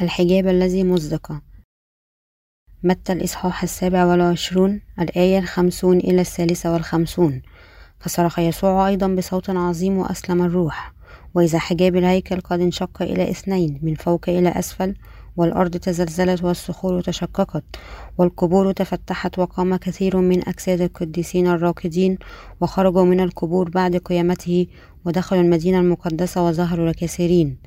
الحجاب الذي مزدق متى الإصحاح السابع والعشرون؟ الآية الخمسون إلى الثالثة والخمسون. فصرخ يسوع أيضا بصوت عظيم وأسلم الروح. وإذا حجاب الهيكل قد انشق إلى اثنين من فوق إلى أسفل والأرض تزلزلت والصخور تشققت والقبور تفتحت وقام كثير من أجساد القديسين الراقدين وخرجوا من القبور بعد قيامته ودخلوا المدينة المقدسة وظهروا لكثيرين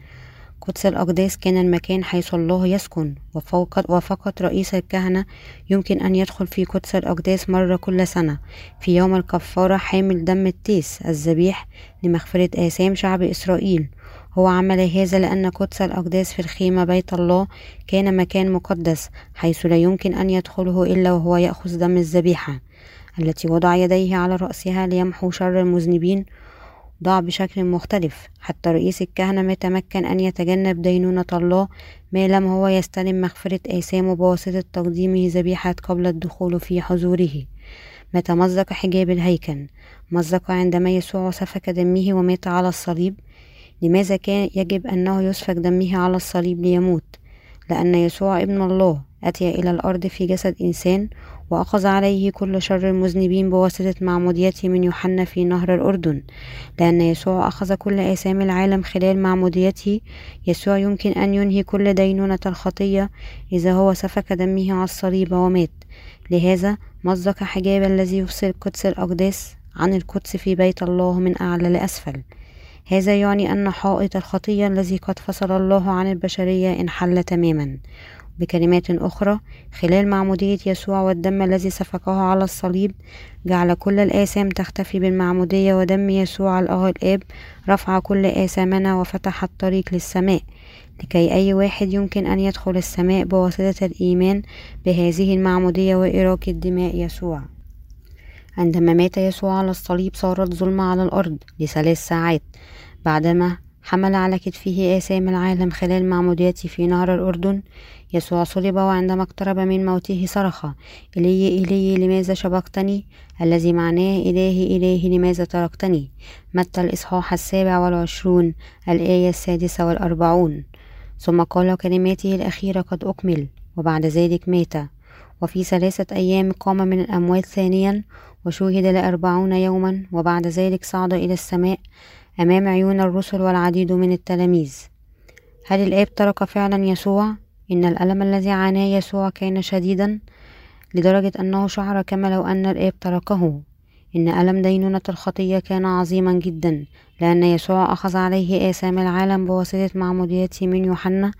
قدس الأقداس كان المكان حيث الله يسكن وفقط, وفقط رئيس الكهنة يمكن أن يدخل في قدس الأقداس مرة كل سنة في يوم الكفارة حامل دم التيس الذبيح لمغفرة آثام شعب إسرائيل. هو عمل هذا لأن قدس الأقداس في الخيمة بيت الله كان مكان مقدس حيث لا يمكن أن يدخله إلا وهو يأخذ دم الذبيحة التي وضع يديه على رأسها ليمحو شر المذنبين ضاع بشكل مختلف. حتى رئيس الكهنة ما تمكن أن يتجنب دينونة الله ما لم هو يستلم مغفرة آثامه بواسطة تقديمه ذبيحة قبل الدخول في حضوره. متى مزق حجاب الهيكل؟ مزق عندما يسوع سفك دمه ومات على الصليب. لماذا كان يجب أنه يسفك دمه على الصليب ليموت؟ لأن يسوع ابن الله. أتي إلى الأرض في جسد إنسان وأخذ عليه كل شر المذنبين بواسطة معموديته من يوحنا في نهر الأردن لأن يسوع أخذ كل آثام العالم خلال معموديته. يسوع يمكن أن ينهي كل دينونة الخطية إذا هو سفك دمه على الصليب ومات. لهذا مزق حجاب الذي يفصل قدس الأقداس عن القدس في بيت الله من أعلى لأسفل. هذا يعني أن حائط الخطية الذي قد فصل الله عن البشرية انحل تماما. بكلمات أخرى خلال معمودية يسوع والدم الذي سفكه على الصليب جعل كل الآثام تختفي بالمعمودية ودم يسوع الله الآب رفع كل آثامنا وفتح الطريق للسماء. لكي أي واحد يمكن أن يدخل السماء بواسطة الإيمان بهذه المعمودية وإراقة دماء يسوع. عندما مات يسوع على الصليب صارت ظلمة على الأرض لثلاث ساعات. بعدما حمل على كتفه آثام العالم خلال معموديته في نهر الأردن. يسوع صلب وعندما اقترب من موته صرخ إلي إلي لماذا شبقتني؟ الذي معناه إلهي إلهي لماذا تركتني؟ متى الإصحاح السابع والعشرون الآية السادسة والأربعون؟ ثم قال كلماته الأخيرة قد أكمل وبعد ذلك مات. وفي ثلاثة أيام قام من الأموات ثانيا وشوهد لأربعون يوما وبعد ذلك صعد إلى السماء. أمام عيون الرسل والعديد من التلاميذ. هل الآب ترك فعلا يسوع؟ إن الألم الذي عاناه يسوع كان شديدا لدرجة أنه شعر كما لو أن الآب تركه. إن ألم دينونة الخطية كان عظيما جدا لأن يسوع أخذ عليه آثام العالم بواسطة معموديته من يوحنا.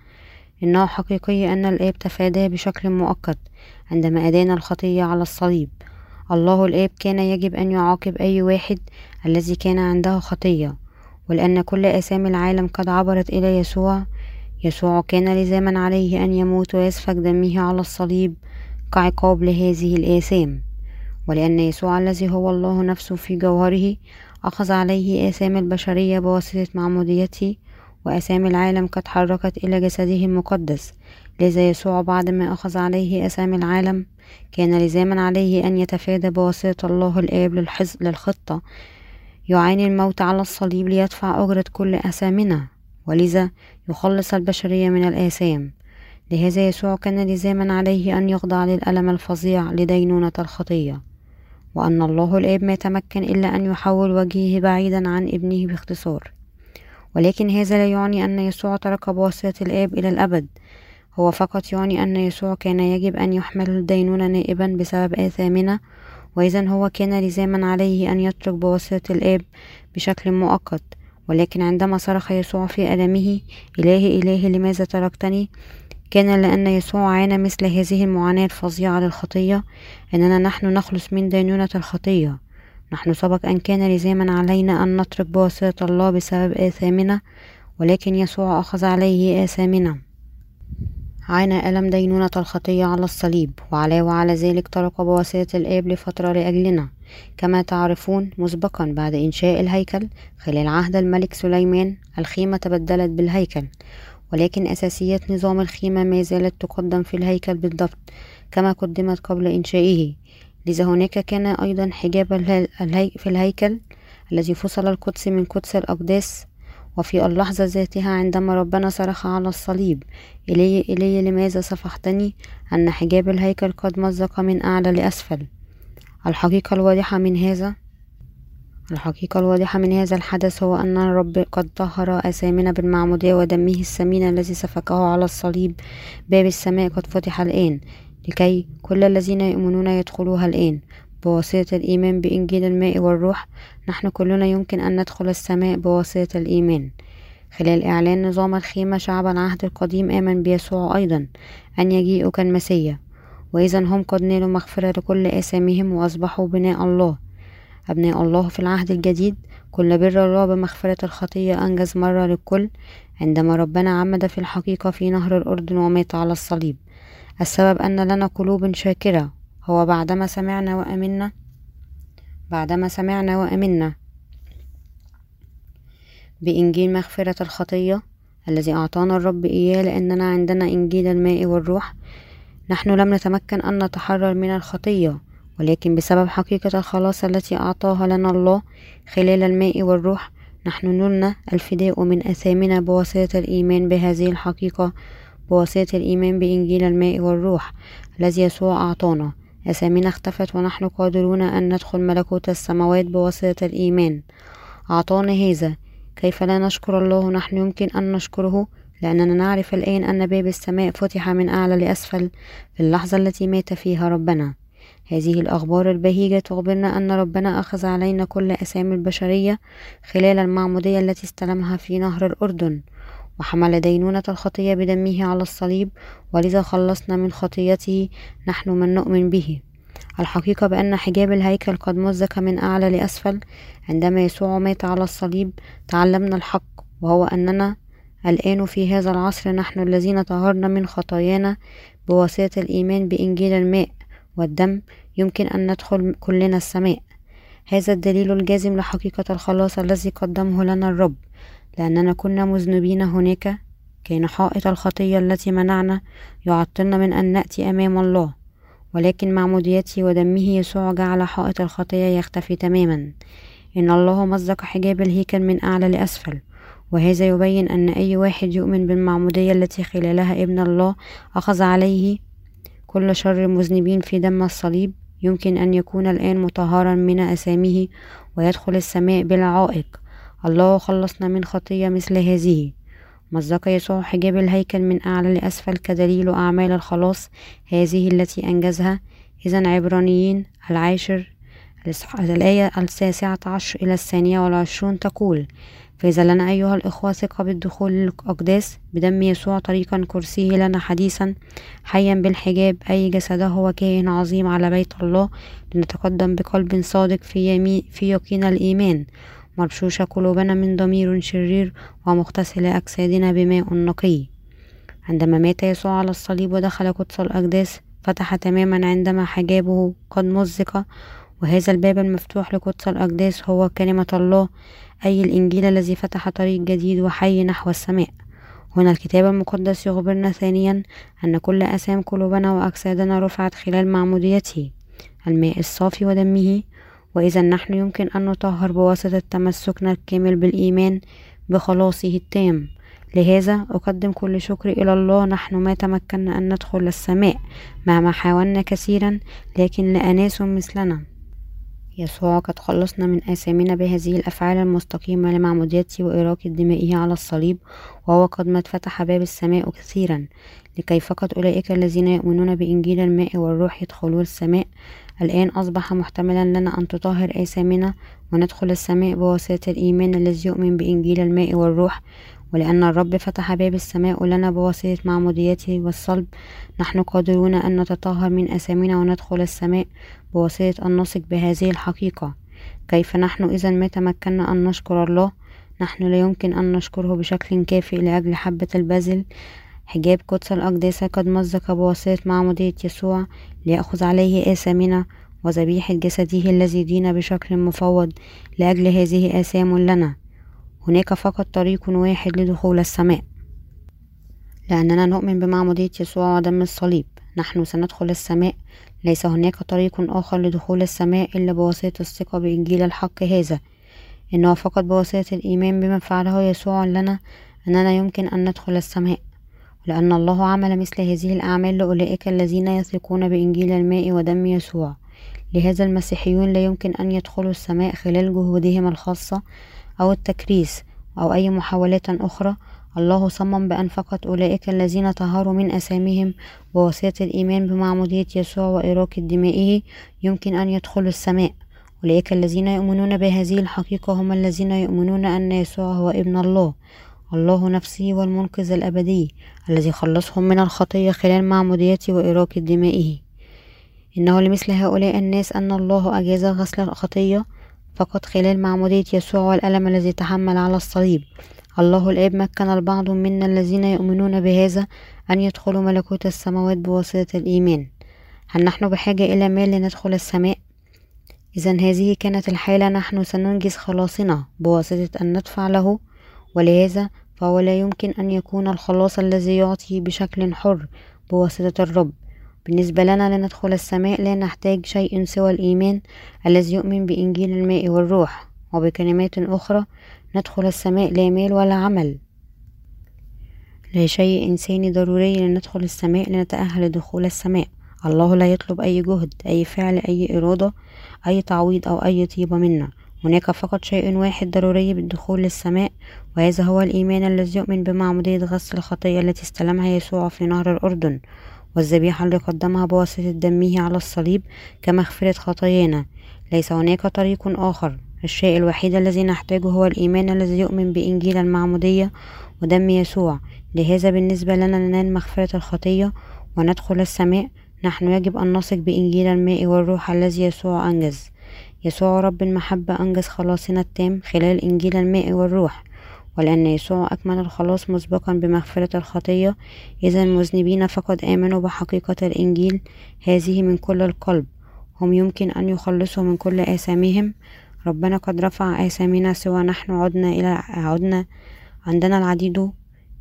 إنه حقيقي أن الآب تفاداه بشكل مؤقت عندما أدان الخطية على الصليب. الله الآب كان يجب أن يعاقب أي واحد الذي كان عنده خطية. ولأن كل آثام العالم قد عبرت إلى يسوع. يسوع كان لزاما عليه أن يموت ويسفك دمه على الصليب كعقاب لهذه الآثام. ولأن يسوع الذي هو الله نفسه في جوهره أخذ عليه آثام البشرية بواسطة معموديته وآثام العالم قد حركت إلى جسده المقدس. لذا يسوع بعد ما أخذ عليه آثام العالم كان لزاما عليه أن يتفادى بواسطة الله الآب للخطة. يعاني الموت على الصليب ليدفع أجرة كل أثامنا. ولذا يخلص البشرية من الآثام. لهذا يسوع كان لزاما عليه أن يخضع للألم الفظيع لدينونة الخطية. وأن الله الآب ما تمكن إلا أن يحول وجهه بعيدا عن ابنه باختصار. ولكن هذا لا يعني أن يسوع ترك بواسطة الآب إلى الأبد. هو فقط يعني أن يسوع كان يجب أن يحمل الدينونة نائبا بسبب آثامنا. وإذا هو كان لزاما عليه أن يترك بواسطة الآب بشكل مؤقت ولكن عندما صرخ يسوع في ألمه إلهي إلهي لماذا تركتني؟ كان لأن يسوع عانى مثل هذه المعاناة الفظيعة للخطية أننا نحن نخلص من دينونة الخطية. نحن سبق أن كان لزاما علينا أن نترك بواسطة الله بسبب آثامنا ولكن يسوع أخذ عليه آثامنا. عانى ألم دينونة الخطية على الصليب وعلاوة على ذلك ترك بواسطة الآب لفترة لأجلنا. كما تعرفون مسبقا بعد إنشاء الهيكل خلال عهد الملك سليمان الخيمة تبدلت بالهيكل. ولكن أساسيات نظام الخيمة ما زالت تقدم في الهيكل بالضبط كما قدمت قبل إنشائه. لذا هناك كان أيضا حجاب في الهيكل الذي فصل القدس من قدس الأقداس وفي اللحظة ذاتها عندما ربنا صرخ على الصليب إلي إلي لماذا سفحتني أن حجاب الهيكل قد مزق من أعلى لأسفل. الحقيقة الواضحة من هذا؟ الحقيقة الواضحة من هذا الحدث هو أن الرب قد طهر أثامنا بالمعمودية ودمه الثمين الذي سفكه على الصليب باب السماء قد فتح الآن لكي كل الذين يؤمنون يدخلوها الآن. بواسطة الإيمان بإنجيل الماء والروح نحن كلنا يمكن أن ندخل السماء بواسطة الإيمان. خلال إعلان نظام الخيمة شعب العهد القديم آمن بيسوع أيضا أن يجيء كالمسيا وإذا هم قد نالوا مغفرة لكل آثامهم وأصبحوا بناء الله. أبناء الله في العهد الجديد كل بر الله بمغفرة الخطية أنجز مرة للكل عندما ربنا عمد في الحقيقة في نهر الأردن ومات على الصليب. السبب أن لنا قلوب شاكرة. هو بعدما سمعنا وأمنا بعدما سمعنا وأمنا. بإنجيل مغفرة الخطية الذي أعطانا الرب إياه لأننا عندنا إنجيل الماء والروح نحن لم نتمكن أن نتحرر من الخطية ولكن بسبب حقيقة الخلاص التي أعطاها لنا الله خلال الماء والروح نحن نلنا الفداء من أثامنا بواسطة الإيمان بهذه الحقيقة بواسطة الإيمان بإنجيل الماء والروح الذي يسوع أعطانا. أسامينا اختفت ونحن قادرون أن ندخل ملكوت السماوات بواسطة الإيمان. أعطانا هذا. كيف لا نشكر الله؟ نحن يمكن أن نشكره لأننا نعرف الآن أن باب السماء فتح من أعلى لأسفل في اللحظة التي مات فيها ربنا. هذه الأخبار البهيجة تخبرنا أن ربنا أخذ علينا كل أسامي البشرية خلال المعمودية التي استلمها في نهر الأردن. وحمل دينونة الخطية بدمه على الصليب ولذا خلصنا من خطيته نحن من نؤمن به. الحقيقة بأن حجاب الهيكل قد مزق من أعلى لأسفل. عندما يسوع مات على الصليب تعلمنا الحق وهو أننا الآن في هذا العصر نحن الذين طهرنا من خطايانا بواسطة الإيمان بإنجيل الماء والدم. يمكن أن ندخل كلنا السماء. هذا الدليل الجازم لحقيقة الخلاص الذي قدمه لنا الرب. لأننا كنا مذنبين هناك كان حائط الخطية التي منعنا يعطلنا من أن نأتي أمام الله. ولكن معموديته ودمه يسوع جعل حائط الخطية يختفي تماما. إن الله مزق حجاب الهيكل من أعلى لأسفل. وهذا يبين أن أي واحد يؤمن بالمعمودية التي خلالها ابن الله أخذ عليه كل شر المذنبين في دم الصليب يمكن أن يكون الآن مطهرا من أسامه ويدخل السماء بلا عائق الله خلصنا من خطية مثل هذه. مزق يسوع حجاب الهيكل من أعلى لأسفل كدليل أعمال الخلاص هذه التي أنجزها. إذا عبرانيين العاشر الآية التاسعة عشر إلى الثانية والعشرون تقول فإذا لنا أيها الإخوة ثقة بالدخول للأقداس بدم يسوع طريقا كرسيه لنا حديثا حيا بالحجاب أي جسده وكائن عظيم على بيت الله لنتقدم بقلب صادق في, يمين في يقين الإيمان. مرشوشة قلوبنا من ضمير شرير ومغتسلة أجسادنا بماء نقي. عندما مات يسوع على الصليب ودخل قدس الأقداس فتح تماما عندما حجابه قد مزق. وهذا الباب المفتوح لقدس الأقداس هو كلمة الله أي الإنجيل الذي فتح طريق جديد وحي نحو السماء. هنا الكتاب المقدس يخبرنا ثانيا أن كل أسام قلوبنا وأجسادنا رفعت خلال معموديته. الماء الصافي ودمه وإذا نحن يمكن أن نطهر بواسطة تمسكنا الكامل بالإيمان بخلاصه التام. لهذا أقدم كل شكر إلى الله. نحن ما تمكنا أن ندخل السماء مهما حاولنا كثيرا لكن لأناس مثلنا. يسوع قد خلصنا من آثامنا بهذه الأفعال المستقيمة لمعموديته وإراقة دمائه على الصليب وهو قد ما فتح باب السماء كثيرا. لكي فقط أولئك الذين يؤمنون بإنجيل الماء والروح يدخلون السماء؟ الآن أصبح محتملا لنا أن تطهر آثامنا وندخل السماء بواسطة الإيمان الذي يؤمن بإنجيل الماء والروح ولأن الرب فتح باب السماء لنا بواسطة معموديته والصلب. نحن قادرون أن نتطهر من أثامنا وندخل السماء بواسطة أن نثق بهذه الحقيقة. كيف نحن إذا؟ ما تمكنا أن نشكر الله. نحن لا يمكن أن نشكره بشكل كافي لأجل حبة البذل. حجاب قدس الأقداس قد مزق بواسطة معمودية يسوع ليأخذ عليه آثامنا وذبيحة جسده الذي دين بشكل مفوض لأجل هذه آثام لنا. هناك فقط طريق واحد لدخول السماء. لأننا نؤمن بمعمودية يسوع ودم الصليب. نحن سندخل السماء. ليس هناك طريق آخر لدخول السماء إلا بواسطة الثقة بإنجيل الحق هذا. إنه فقط بواسطة الإيمان بما فعله يسوع لنا أننا يمكن أن ندخل السماء. لأن الله عمل مثل هذه الأعمال لأولئك الذين يثقون بإنجيل الماء ودم يسوع. لهذا المسيحيون لا يمكن أن يدخلوا السماء خلال جهودهم الخاصة أو التكريس أو أي محاولات أخرى. الله صمم بأن فقط أولئك الذين طهروا من أساميهم بواسطة الإيمان بمعمودية يسوع وإراقة دمائه يمكن أن يدخلوا السماء. أولئك الذين يؤمنون بهذه الحقيقة هم الذين يؤمنون أن يسوع هو ابن الله. الله نفسه والمنقذ الأبدي الذي خلصهم من الخطية خلال معموديته وإراقة دمائه. إنه لمثل هؤلاء الناس أن الله أجاز غسل الخطية فقط خلال معمودية يسوع والألم الذي تحمل على الصليب. الله الآب مكن البعض منا الذين يؤمنون بهذا أن يدخلوا ملكوت السماوات بواسطة الإيمان. هل نحن بحاجة إلى مال لندخل السماء؟ إذا هذه كانت الحالة نحن سننجز خلاصنا بواسطة أن ندفع له ولهذا فهو لا يمكن أن يكون الخلاص الذي يعطي بشكل حر بواسطة الرب. بالنسبة لنا لندخل السماء لا نحتاج شيء سوى الإيمان الذي يؤمن بإنجيل الماء والروح. وبكلمات أخرى ندخل السماء لا مال ولا عمل. لا شيء إنساني ضروري لندخل السماء لنتأهل لدخول السماء. الله لا يطلب أي جهد أي فعل أي إرادة أي تعويض أو أي طيبة منا. هناك فقط شيء واحد ضروري بالدخول للسماء وهذا هو الإيمان الذي يؤمن بمعمودية غسل الخطية التي استلمها يسوع في نهر الأردن والذبيحة اللي قدمها بواسطة دمه على الصليب كمغفرة خطايانا. ليس هناك طريق آخر. الشيء الوحيد الذي نحتاجه هو الإيمان الذي يؤمن بإنجيل المعمودية ودم يسوع. لهذا بالنسبة لنا ننال مغفرة الخطية وندخل السماء. نحن يجب أن نثق بإنجيل الماء والروح الذي يسوع أنجز. يسوع رب المحبة أنجز خلاصنا التام خلال إنجيل الماء والروح ولأن يسوع أكمل الخلاص مسبقا بمغفرة الخطية إذا المذنبين فقد آمنوا بحقيقة الإنجيل هذه من كل القلب هم يمكن أن يخلصوا من كل آثامهم. ربنا قد رفع آثامنا سوى نحن عدنا إلى عدنا عندنا العديد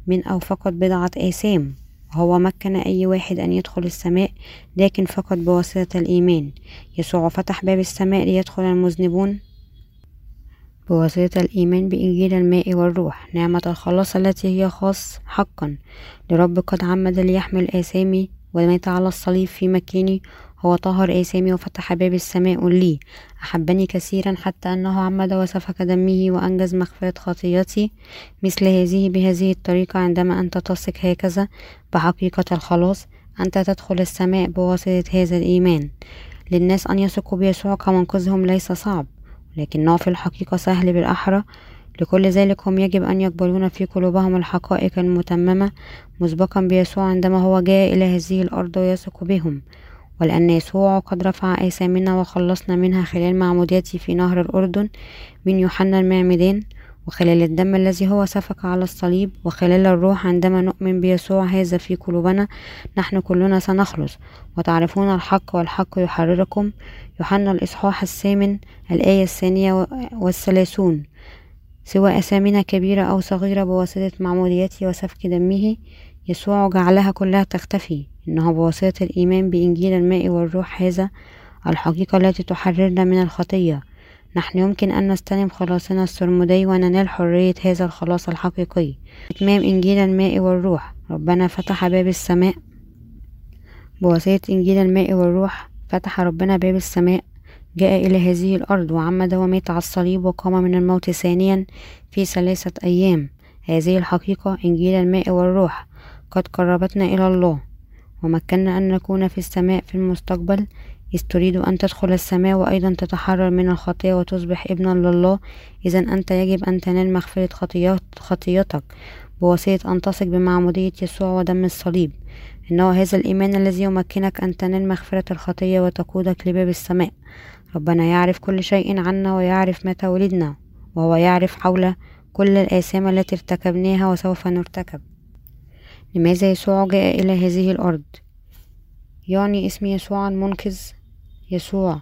من أو فقط بضعة آثام. وهو مكن أي واحد أن يدخل السماء لكن فقط بواسطة الإيمان. يسوع فتح باب السماء ليدخل المذنبون. بواسطة الإيمان بإنجيل الماء والروح. نعمة الخلاص التي هي خاص حقا. لرب قد عمد ليحمل آثامي ومات على الصليب في مكاني هو طهر آثامي وفتح باب السماء لي. أحبني كثيرا حتى أنه عمد وسفك دمه وأنجز مغفرة خطيتي مثل هذه بهذه الطريقة عندما أنت تثق هكذا بحقيقة الخلاص. أنت تدخل السماء بواسطة هذا الإيمان. للناس أن يثقوا بيسوع كمنقذهم ليس صعب لكنه في الحقيقة سهل بالأحرى. لكل ذلك هم يجب أن يقبلون في قلوبهم الحقائق المتممة. مسبقا بيسوع عندما هو جاء إلى هذه الأرض ويثق بهم. ولأن يسوع قد رفع آثامنا وخلصنا منها خلال معموديته في نهر الأردن من يوحنا المعمدان وخلال الدم الذي هو سفك على الصليب وخلال الروح عندما نؤمن بيسوع هذا في قلوبنا نحن كلنا سنخلص. وتعرفون الحق والحق يحرركم. يوحنا الإصحاح الثامن الآية الثانية والثلاثون. سواء أسامنا كبيرة أو صغيرة بواسطة معموديته وسفك دمه يسوع جعلها كلها تختفي. إنه بواسطة الإيمان بإنجيل الماء والروح هذا الحقيقة التي تحررنا من الخطية. نحن يمكن أن نستلم خلاصنا السرمدي وننال حرية هذا الخلاص الحقيقي. إتمام إنجيل الماء والروح. ربنا فتح باب السماء. بواسطة إنجيل الماء والروح. فتح ربنا باب السماء. جاء إلى هذه الأرض وعمد ومات على الصليب وقام من الموت ثانيا في ثلاثة أيام. هذه الحقيقة إنجيل الماء والروح. قد قربتنا إلى الله. ومكنا أن نكون في السماء في المستقبل. إذ تريد أن تدخل السماء وأيضا تتحرر من الخطية وتصبح ابنا لله. إذا أنت يجب أن تنال مغفرة خطيات خطيتك بواسطة أن تثق بمعمودية يسوع ودم الصليب. إنه هذا الإيمان الذي يمكنك أن تنال مغفرة الخطية وتقودك لباب السماء. ربنا يعرف كل شيء عنا ويعرف متى ولدنا وهو يعرف حول كل الآثام التي ارتكبناها وسوف نرتكب. لماذا يسوع جاء إلى هذه الأرض؟ يعني اسم يسوع المنقذ يسوع.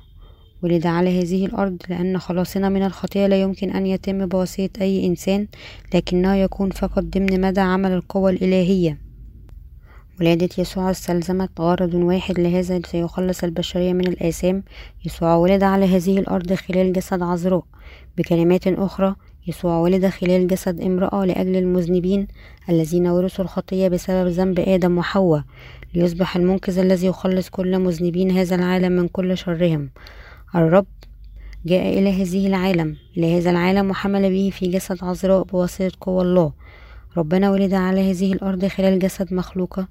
ولد على هذه الأرض لأن خلاصنا من الخطية لا يمكن أن يتم بواسطة أي إنسان لكنه يكون فقط ضمن مدى عمل القوى الإلهية. ولادة يسوع استلزمت غرض واحد لهذا سيخلص البشرية من الآثام. يسوع ولد على هذه الأرض خلال جسد عذراء. بكلمات أخرى يسوع ولد خلال جسد امرأة لأجل المذنبين الذين ورثوا الخطية بسبب ذنب آدم وحواء ليصبح المنقذ الذي يخلص كل مذنبين هذا العالم من كل شرهم. الرب جاء إلى هذه العالم إلى هذا العالم وحمل به في جسد عذراء بواسطة قوى الله. ربنا ولد على هذه الأرض خلال جسد مخلوقة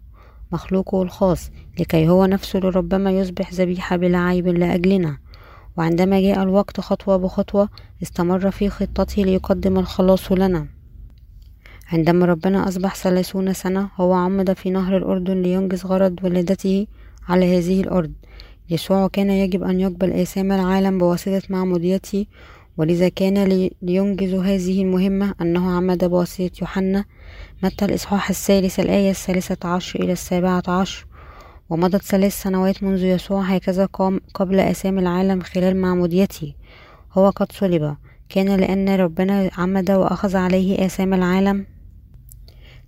مخلوقه الخاص لكي هو نفسه لربما يصبح ذبيحة بلا عيب لأجلنا. وعندما جاء الوقت خطوة بخطوة استمر في خطته ليقدم الخلاص لنا. عندما ربنا أصبح ثلاثون سنة هو عمد في نهر الأردن لينجز غرض ولادته على هذه الأرض. يسوع كان يجب أن يقبل آثام العالم بواسطة معموديته ولذا كان لينجز هذه المهمة أنه عمد بواسطة يوحنا متى الإصحاح الثالث الآية الثالثة عشر إلى السابعة عشر. ومضت ثلاث سنوات منذ يسوع هكذا قام قبل أسام العالم خلال معموديته. هو قد صلب. كان لأن ربنا عمد وأخذ عليه آثام العالم.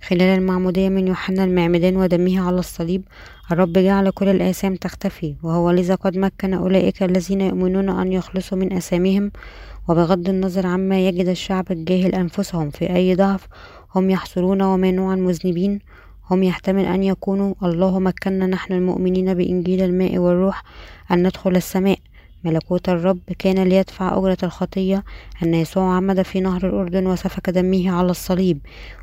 خلال المعمودية من يوحنا المعمدان ودمه على الصليب الرب جعل كل الآثام تختفي وهو لذا قد مكن أولئك الذين يؤمنون أن يخلصوا من آثامهم وبغض النظر عما يجد الشعب الجاهل أنفسهم في أي ضعف هم يحصرون ومانوعا مذنبين هم يحتمل أن يكونوا الله مكننا نحن المؤمنين بإنجيل الماء والروح أن ندخل السماء. ملكوت الرب كان ليدفع أجرة الخطية أن يسوع عمد في نهر الأردن وسفك دمه على الصليب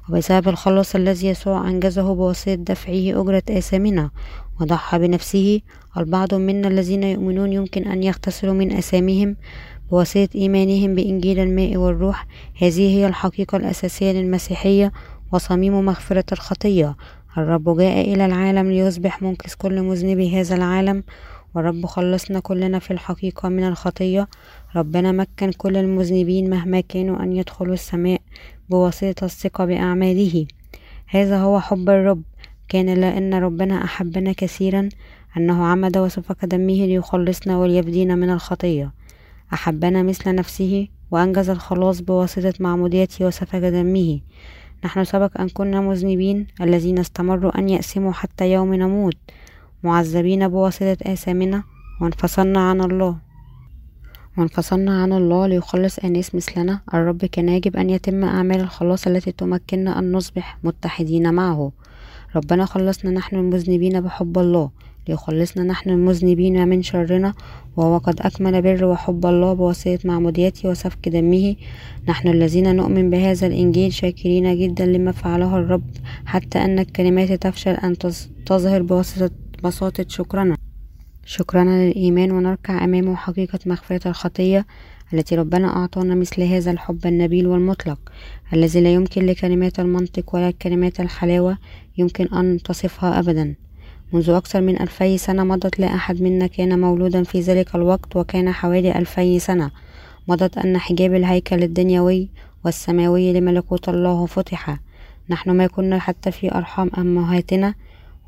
وبسبب الخلاص الذي يسوع أنجزه بواسطة دفعه أجرة آثامنا وضحى بنفسه البعض منا الذين يؤمنون يمكن أن يغتسلوا من آثامهم بواسطة إيمانهم بإنجيل الماء والروح. هذه هي الحقيقة الأساسية للمسيحية وصميم مغفرة الخطية. الرب جاء إلى العالم ليصبح منقذ كل مذنبي هذا العالم والرب خلصنا كلنا في الحقيقة من الخطية. ربنا مكن كل المذنبين مهما كانوا أن يدخلوا السماء بواسطة الثقة بأعماله. هذا هو حب الرب. كان لأن ربنا أحبنا كثيرا أنه عمد وسفك دمه ليخلصنا وليفدينا من الخطية. أحبنا مثل نفسه وأنجز الخلاص بواسطة معموديته وسفك دمه نحن سبق أن كنا مذنبين الذين استمروا أن يأسموا حتى يوم نموت معذبين بواسطة آثامنا. وانفصلنا عن الله. وانفصلنا عن الله ليخلص أناس مثلنا الرب كان يجب أن يتم أعمال الخلاص التي تمكننا أن نصبح متحدين معه. ربنا خلصنا نحن المذنبين بحب الله. ليخلصنا نحن المذنبين من شرنا وهو قد أكمل بر وحب الله بواسطة معموديته وسفك دمه. نحن الذين نؤمن بهذا الإنجيل شاكرين جدا لما فعله الرب حتى أن الكلمات تفشل أن تظهر بواسطة بساطة شكرنا. شكرنا للإيمان ونركع أمامه حقيقة مغفرة الخطية التي ربنا أعطانا مثل هذا الحب النبيل والمطلق الذي لا يمكن لكلمات المنطق ولا كلمات الحلاوة يمكن أن تصفها أبدا. منذ أكثر من ألفي سنة مضت لا أحد منا كان مولودا في ذلك الوقت وكان حوالي ألفي سنة. مضت أن حجاب الهيكل الدنيوي والسماوي لملكوت الله فتح. نحن ما كنا حتى في أرحام أمهاتنا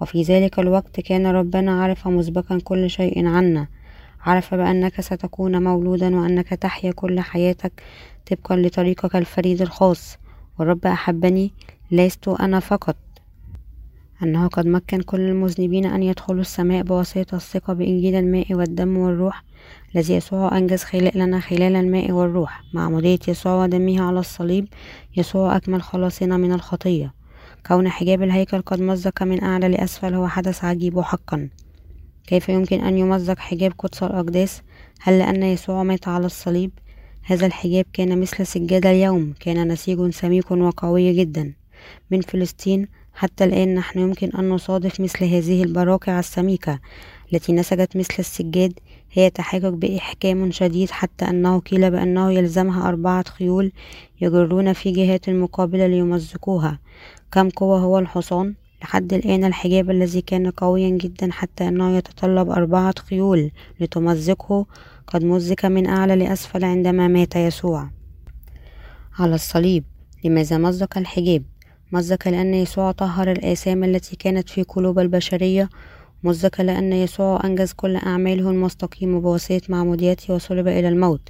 وفي ذلك الوقت كان ربنا عرف مسبقا كل شيء عنا. عرف بأنك ستكون مولودا وأنك تحيا كل حياتك طبقا لطريقك الفريد الخاص. والرب أحبني لست أنا فقط. أنه قد مكن كل المذنبين أن يدخلوا السماء بواسطة الثقة بإنجيل الماء والدم والروح الذي يسوع أنجز لنا خلال الماء والروح. مع مضية يسوع ودمه على الصليب يسوع أكمل خلاصنا من الخطية. كون حجاب الهيكل قد مزق من أعلى لأسفل هو حدث عجيب حقا. كيف يمكن أن يمزق حجاب قدس الأقداس؟ هل لأن يسوع مات على الصليب؟ هذا الحجاب كان مثل سجادة اليوم كان نسيج سميك وقوي جدا. من فلسطين حتى الآن نحن يمكن أن نصادف مثل هذه البراقع السميكة التي نسجت مثل السجاد. هي تحقق بإحكام شديد حتى أنه قيل بأنه يلزمها أربعة خيول يجرون في جهات المقابلة ليمزقوها. كم قوة هو الحصان؟ لحد الآن الحجاب الذي كان قويا جدا حتى أنه يتطلب أربعة خيول لتمزقه قد مزق من أعلى لأسفل عندما مات يسوع. على الصليب لماذا مزق الحجاب؟ مزق لأن يسوع طهر الآثام التي كانت في قلوب البشرية. مزق لأن يسوع أنجز كل أعماله المستقيمة بواسطة معموديته وصلب إلى الموت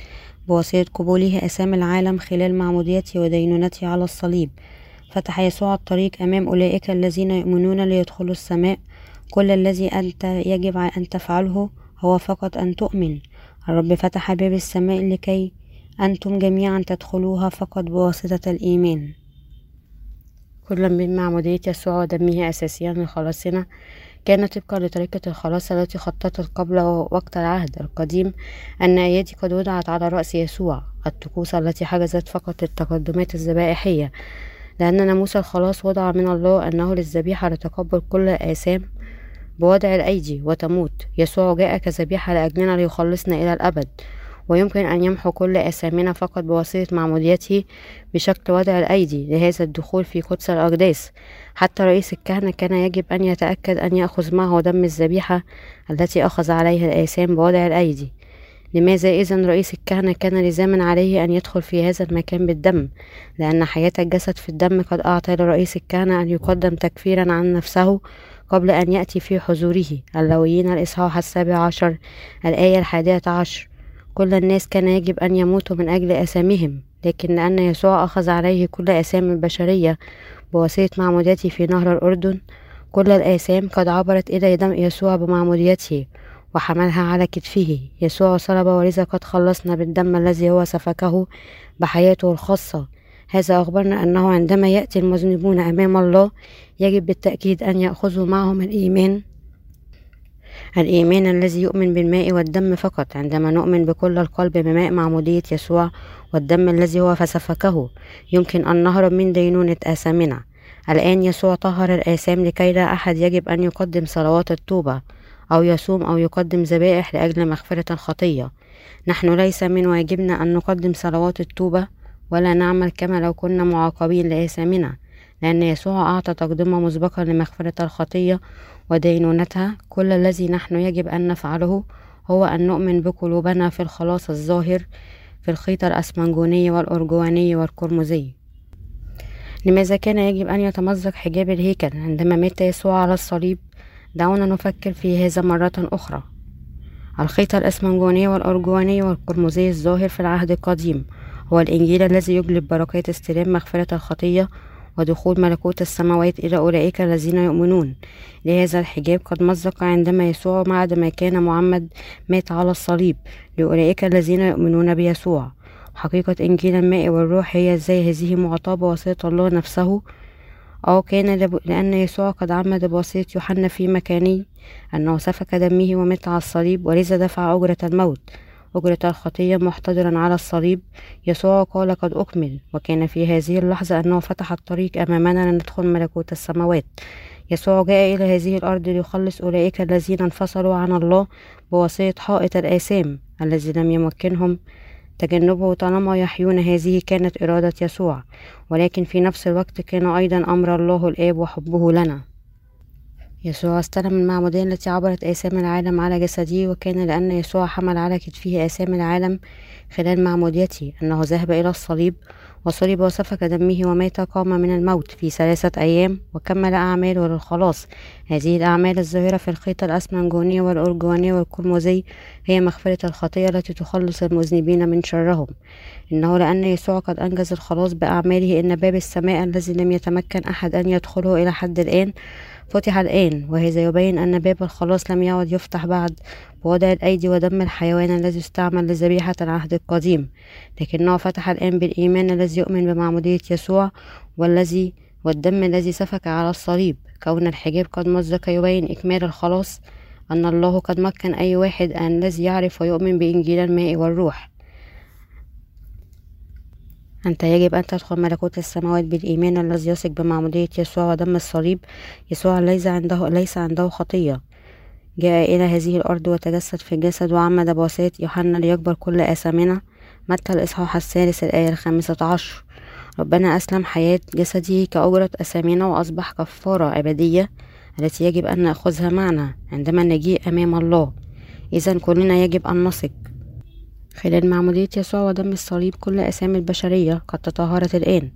بواسطة قبوله أسام العالم خلال معموديته ودينونته على الصليب. فتح يسوع الطريق أمام أولئك الذين يؤمنون ليدخلوا السماء. كل الذي أنت يجب أن تفعله هو فقط أن تؤمن. الرب فتح باب السماء لكي أنتم جميعا تدخلوها فقط بواسطة الإيمان. كل من معمودية يسوع ودمه أساسيا لخلاصنا كان طبقا لطريقة الخلاص التي خططت قبل وقت العهد القديم أن أيادي قد وضعت على رأس يسوع الطقوس التي حجزت فقط التقدمات الذبائحية. لأن ناموس الخلاص وضع من الله أنه للذبيحة لتقبل كل الآثام بوضع الأيدي وتموت. يسوع جاء كذبيحة لأجلنا ليخلصنا إلى الأبد. ويمكن أن يمحو كل آثامنا فقط بواسطة معموديته بشكل وضع الأيدي لهذا الدخول في قدس الأقداس حتى رئيس الكهنة كان يجب أن يتأكد أن يأخذ معه دم الذبيحة التي أخذ عليها الآثام بوضع الأيدي. لماذا إذا رئيس الكهنة كان لزاما عليه أن يدخل في هذا المكان بالدم؟ لأن حياة الجسد في الدم قد أعطى لرئيس الكهنة أن يقدم تكفيرا عن نفسه قبل أن يأتي في حضوره. اللويين الإصحاح السابع عشر الآية الحادية عشر. كل الناس كان يجب أن يموتوا من أجل أسامهم لكن لأن يسوع أخذ عليه كل أسام البشرية بواسطة معموديته في نهر الأردن كل الآثام قد عبرت إلى دم يسوع بمعموديته وحملها على كتفه. يسوع صلب ولذا قد خلصنا بالدم الذي هو سفكه بحياته الخاصة. هذا أخبرنا أنه عندما يأتي المذنبون أمام الله يجب بالتأكيد أن يأخذوا معهم الإيمان الإيمان الذي يؤمن بالماء والدم فقط عندما نؤمن بكل القلب بماء معمودية يسوع والدم الذي هو فسفكه يمكن أن نهرب من دينونة آثامنا. الآن يسوع طهر الآثام لكي لا أحد يجب أن يقدم صلوات التوبة أو يصوم أو يقدم ذبائح لأجل مغفرة الخطية نحن ليس من واجبنا أن نقدم صلوات التوبة ولا نعمل كما لو كنا معاقبين لآثامنا لأن يسوع أعطى تقدمة مسبقة لمغفرة الخطية ودينونتها كل الذي نحن يجب أن نفعله هو أن نؤمن بقلوبنا في الخلاص الظاهر في الخيط الأسمنجوني والأرجواني والقرمزي لماذا كان يجب أن يتمزق حجاب الهيكل عندما مات يسوع على الصليب؟ دعونا نفكر في هذا مرة أخرى. الخيط الأسمنجوني والأرجواني والقرمزي الظاهر في العهد القديم هو الإنجيل الذي يجلب بركات استلام مغفرة الخطية ودخول ملكوت السماوات إلى أولئك الذين يؤمنون. لهذا الحجاب قد مزق عندما يسوع بعدما كان معمد مات على الصليب. لأولئك الذين يؤمنون بيسوع. حقيقة إنجيل الماء والروح هي إزاي هذه معطاة بواسطة الله نفسه. أو كان لأن يسوع قد عمد بواسطة يوحنا في مكانه. أنه سفك دمه ومات على الصليب ولذا دفع أجرة الموت. أجرة الخطية محتضرا على الصليب يسوع قال قد أكمل. وكان في هذه اللحظة أنه فتح الطريق أمامنا لندخل ملكوت السماوات. يسوع جاء إلى هذه الأرض ليخلص أولئك الذين انفصلوا عن الله بواسطة حائط الآثام الذي لم يمكنهم تجنبه طالما يحيون. هذه كانت إرادة يسوع ولكن في نفس الوقت كان أيضا أمر الله الآب وحبه لنا. يسوع استلم المعمودية التي عبرت آثام العالم على جسده وكان لأن يسوع حمل على كتفه آثام العالم خلال معموديته أنه ذهب إلى الصليب وصلب وسفك دمه ومات قام من الموت في ثلاثة أيام وكمل أعماله للخلاص. هذه الأعمال الظاهرة في الخيط الأسمنجوني والأرجواني والقرمزي هي مغفرة الخطية التي تخلص المذنبين من شرهم. إنه لأن يسوع قد أنجز الخلاص بأعماله إن باب السماء الذي لم يتمكن أحد أن يدخله إلى حد الآن فتح الآن وهذا يبين أن باب الخلاص لم يعد يفتح بعد بوضع الأيدي ودم الحيوان الذي استعمل لذبيحة العهد القديم. لكنه فتح الآن بالإيمان الذي يؤمن بمعمودية يسوع والذي والدم الذي سفك على الصليب. كون الحجاب قد مزق يبين إكمال الخلاص أن الله قد مكن أي واحد الذي يعرف ويؤمن بإنجيل الماء والروح. أنت يجب أن تدخل ملكوت السماوات بالإيمان الذي يثق بمعمودية يسوع ودم الصليب. يسوع ليس عنده ليس عنده خطية. جاء إلى هذه الأرض وتجسد في الجسد وعمد بواسطة يوحنا ليكبر كل آثامنا. متى الإصحاح الثالث الآية الخامسة عشر؟ ربنا أسلم حياة جسده كأجرة أثامنا وأصبح كفارة أبدية التي يجب أن نأخذها معنا عندما نجيء أمام الله. إذا كلنا يجب أن نثق. خلال معمودية يسوع ودم الصليب كل آثام البشرية قد تطهرت الآن.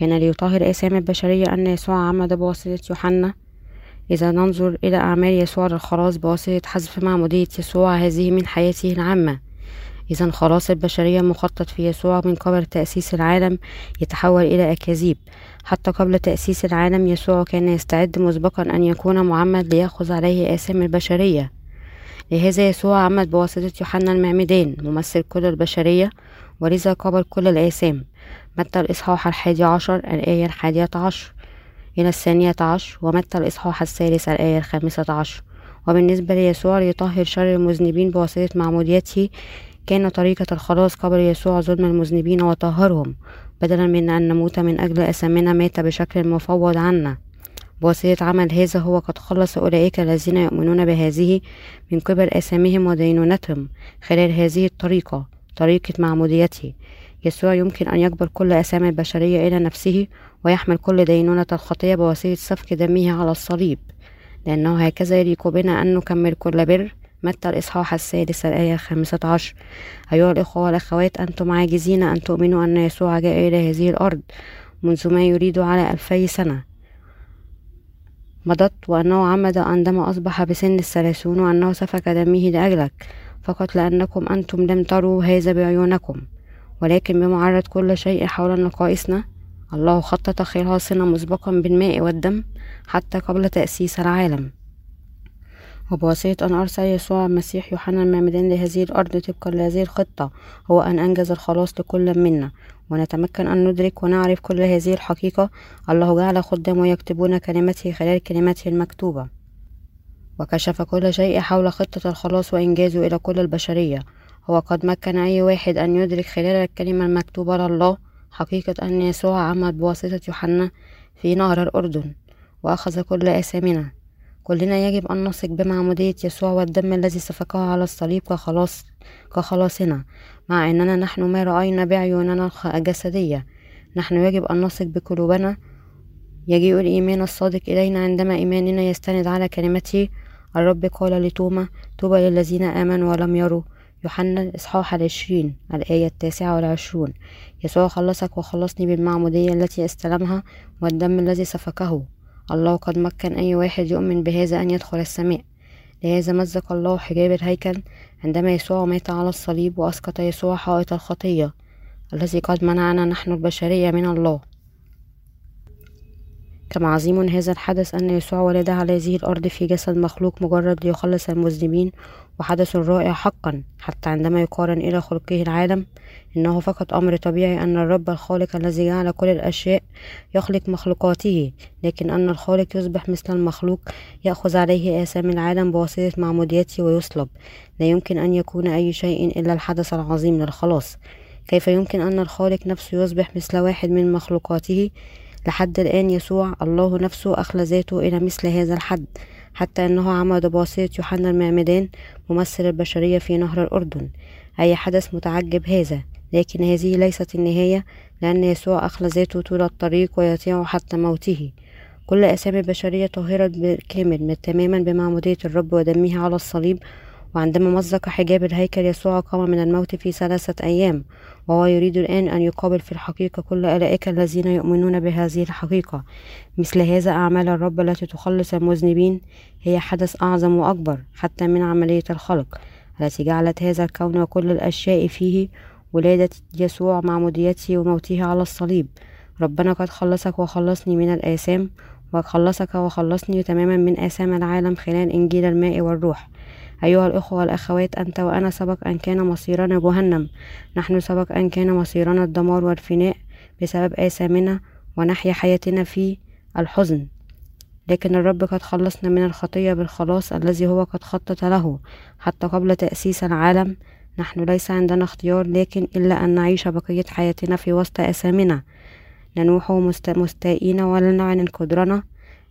كان ليطهر آثام البشرية أن يسوع عمد بواسطة يوحنا. إذا ننظر إلى أعمال يسوع للخلاص بواسطة حذف معمودية يسوع هذه من حياته العامة. إذا خلاص البشرية مخطط في يسوع من قبل تأسيس العالم يتحول إلى أكاذيب. حتى قبل تأسيس العالم يسوع كان يستعد مسبقا أن يكون معمد ليأخذ عليه آثام البشرية. لهذا يسوع عمد بواسطة يوحنا المعمدان ممثل كل البشرية ولذا قبل كل الآثام. متى الإصحاح الحادي عشر الآية الحادية عشر؟ إلى الثانية عشر ومتى الإصحاح الثالث الآية الخامسة عشر؟ وبالنسبة ليسوع ليطهر شر المذنبين بواسطة معموديته كان طريقة الخلاص قبل يسوع ظلم المذنبين وطهرهم بدلا من أن نموت من أجل أثامنا مات بشكل مفوض عنا. بواسطة عمل هذا هو قد خلص أولئك الذين يؤمنون بهذه من قبل آثامهم ودينونتهم خلال هذه الطريقة طريقة معموديته. يسوع يمكن أن يقبل كل آثام البشرية إلى نفسه ويحمل كل دينونة الخطية بواسطة سفك دمه على الصليب. لأنه هكذا يليق بنا أن نكمل كل بر. متى الإصحاح السادس الآية الخامسة عشر؟ أيها الإخوة والأخوات أنتم عاجزين أن تؤمنوا أن يسوع جاء إلى هذه الأرض منذ ما يريد على ألفي سنة. مضت وأنه عمد عندما أصبح بسن الثلاثون وأنه سفك دمه لأجلك فقط لأنكم أنتم لم تروا هذا بعيونكم. ولكن بمعرض كل شيء حول نقائصنا الله خطط خلاصنا مسبقا بالماء والدم حتى قبل تأسيس العالم. وبواسطة أن أرسل يسوع المسيح يوحنا المعمدان لهذه الأرض طبقا لهذه الخطة هو أن أنجز الخلاص لكل منا. ونتمكن أن ندرك ونعرف كل هذه الحقيقة. الله جعل خدام يكتبون كلمته خلال كلمته المكتوبة. وكشف كل شيء حول خطة الخلاص وإنجازه إلى كل البشرية. هو قد مكن أي واحد أن يدرك خلال الكلمة المكتوبة لله حقيقة أن يسوع عمل بواسطة يوحنا في نهر الأردن وأخذ كل آثامنا كلنا يجب أن نثق بمعمودية يسوع والدم الذي سفكه على الصليب كخلاص. كخلاصنا مع أننا نحن ما رأينا بعيوننا الجسدية. نحن يجب أن نثق بقلوبنا. يجيء الإيمان الصادق إلينا عندما إيماننا يستند على كلمته. الرب قال لتوما طوبى للذين آمنوا ولم يروا. يوحنا الإصحاح العشرين الآية التاسعة والعشرون. يسوع خلصك وخلصني بالمعمودية التي استلمها والدم الذي سفكه. الله قد مكن أي واحد يؤمن بهذا أن يدخل السماء. لهذا مزق الله حجاب الهيكل عندما يسوع مات على الصليب وأسقط يسوع حائط الخطية الذي قد منعنا نحن البشرية من الله. كما عظيم هذا الحدث أن يسوع ولد على هذه الأرض في جسد مخلوق مجرد ليخلص المذنبين وحدث رائع حقا حتى عندما يقارن إلى خلقه العالم إنه فقط أمر طبيعي أن الرب الخالق الذي جعل كل الأشياء يخلق مخلوقاته لكن أن الخالق يصبح مثل المخلوق يأخذ عليه آثام العالم بواسطة معموديته ويصلب. لا يمكن أن يكون أي شيء إلا الحدث العظيم للخلاص. كيف يمكن أن الخالق نفسه يصبح مثل واحد من مخلوقاته؟ لحد الآن يسوع الله نفسه أخلى ذاته إلى مثل هذا الحد. حتى أنه عمد بواسطة يوحنا المعمدان ممثل البشرية في نهر الأردن. أي حدث متعجب هذا؟ لكن هذه ليست النهاية لأن يسوع أخلى ذاته طول الطريق ويطيع حتى موته. كل أسامي البشرية طهرت بالكامل تماما بمعمودية الرب ودمه على الصليب وعندما مزق حجاب الهيكل يسوع قام من الموت في ثلاثة أيام وهو يريد الآن أن يقابل في الحقيقة كل أولئك الذين يؤمنون بهذه الحقيقة. مثل هذا أعمال الرب التي تخلص المذنبين هي حدث أعظم وأكبر حتى من عملية الخلق التي جعلت هذا الكون وكل الأشياء فيه ولادة يسوع معموديته وموته على الصليب. ربنا قد خلصك وخلصني من الآثام وخلصك وخلصني تماما من آثام العالم خلال إنجيل الماء والروح. أيها الأخوة والأخوات أنت وأنا سبق أن كان مصيرنا جهنم. نحن سبق أن كان مصيرنا الدمار والفناء بسبب آثامنا ونحيا حياتنا في الحزن. لكن الرب قد خلصنا من الخطية بالخلاص الذي هو قد خطط له. حتى قبل تأسيس العالم نحن ليس عندنا اختيار لكن إلا أن نعيش بقية حياتنا في وسط أثامنا. ننوح مستائين ولا قدرنا.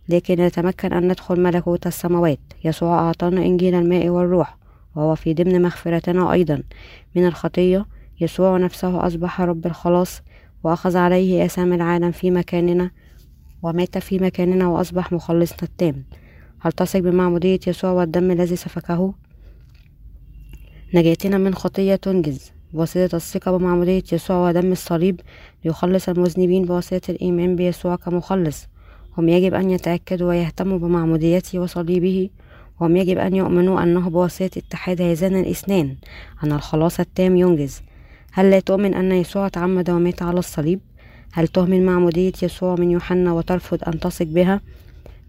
لكن نتمكن أن ندخل ملكوت السماوات يسوع أعطانا إنجيل الماء والروح وهو في ضمن مغفرتنا أيضا. من الخطية يسوع نفسه أصبح رب الخلاص وأخذ عليه آثام العالم في مكاننا ومات في مكاننا وأصبح مخلصنا التام. هل تثق بمعمودية يسوع والدم الذي سفكه؟ نجاتنا من خطية تنجز. بواسطة الثقة بمعمودية يسوع ودم الصليب ليخلص المذنبين بواسطة الإيمان بيسوع كمخلص. هم يجب أن يتأكدوا ويهتموا بمعموديته وصليبه وهم يجب أن يؤمنوا أنه بواسطة اتحاد هذين الاثنان أن الخلاص التام ينجز هل لا تؤمن أن يسوع تعمد ومات على الصليب؟ هل تهمل معمودية يسوع من يوحنا وترفض أن تثق بها؟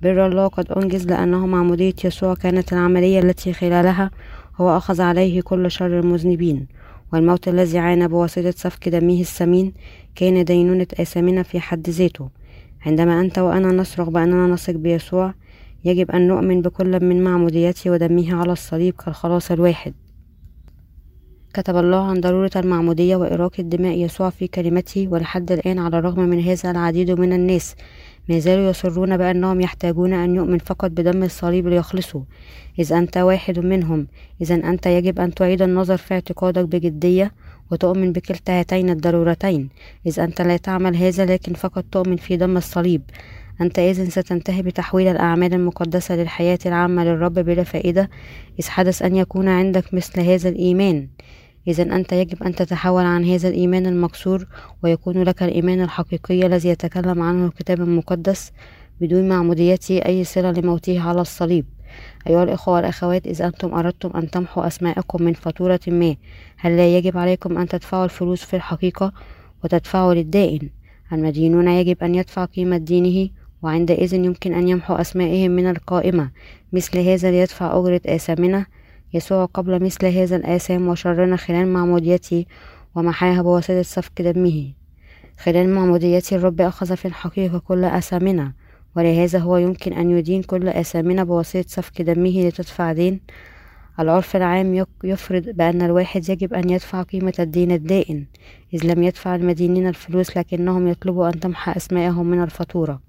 بر الله قد أنجز لأنه معمودية يسوع كانت العملية التي خلالها هو أخذ عليه كل شر المذنبين والموت الذي عانى بواسطة سفك دمه الثمين كان دينونة آثامنا في حد ذاته عندما أنت وأنا نصرخ بأننا نثق بيسوع يجب أن نؤمن بكل من معموديته ودمه على الصليب كالخلاص الواحد. كتب الله عن ضرورة المعمودية وإراقة دماء يسوع في كلمته ولحد الآن على الرغم من هذا العديد من الناس. ما زالوا يصرون بأنهم يحتاجون أن يؤمن فقط بدم الصليب ليخلصوا إذا أنت واحد منهم إذا أنت يجب أن تعيد النظر في اعتقادك بجدية. وتؤمن بكلتا هاتين الضرورتين. إذا أنت لا تعمل هذا لكن فقط تؤمن في دم الصليب. أنت إذن ستنتهي بتحويل الأعمال المقدسة للحياة العامة للرب بلا فائدة إذ حدث أن يكون عندك مثل هذا الإيمان. إذا أنت يجب أن تتحول عن هذا الإيمان المكسور ويكون لك الإيمان الحقيقي الذي يتكلم عنه الكتاب المقدس بدون معموديته أي صلة لموته على الصليب. أيها الإخوة والأخوات إذا أنتم أردتم أن تمحوا أسماءكم من فاتورة ما هل لا يجب عليكم أن تدفعوا الفلوس في الحقيقة وتدفعوا للدائن؟ المدينون يجب أن يدفع قيمة دينه وعندئذ يمكن أن يمحو أسمائهم من القائمة. مثل هذا ليدفع أجرة آثامنا. يسوع قبل مثل هذا الآثام وشرنا خلال معموديته ومحاها بواسطة سفك دمه. خلال معموديته الرب أخذ في الحقيقة كل آثامنا. ولهذا هو يمكن أن يدين كل آثامنا بواسطة سفك دمه لتدفع دين. العرف العام يفرض بأن الواحد يجب أن يدفع قيمة الدين الدائن إذ لم يدفع المدينين الفلوس لكنهم يطلبوا أن تمحى أسمائهم من الفاتورة.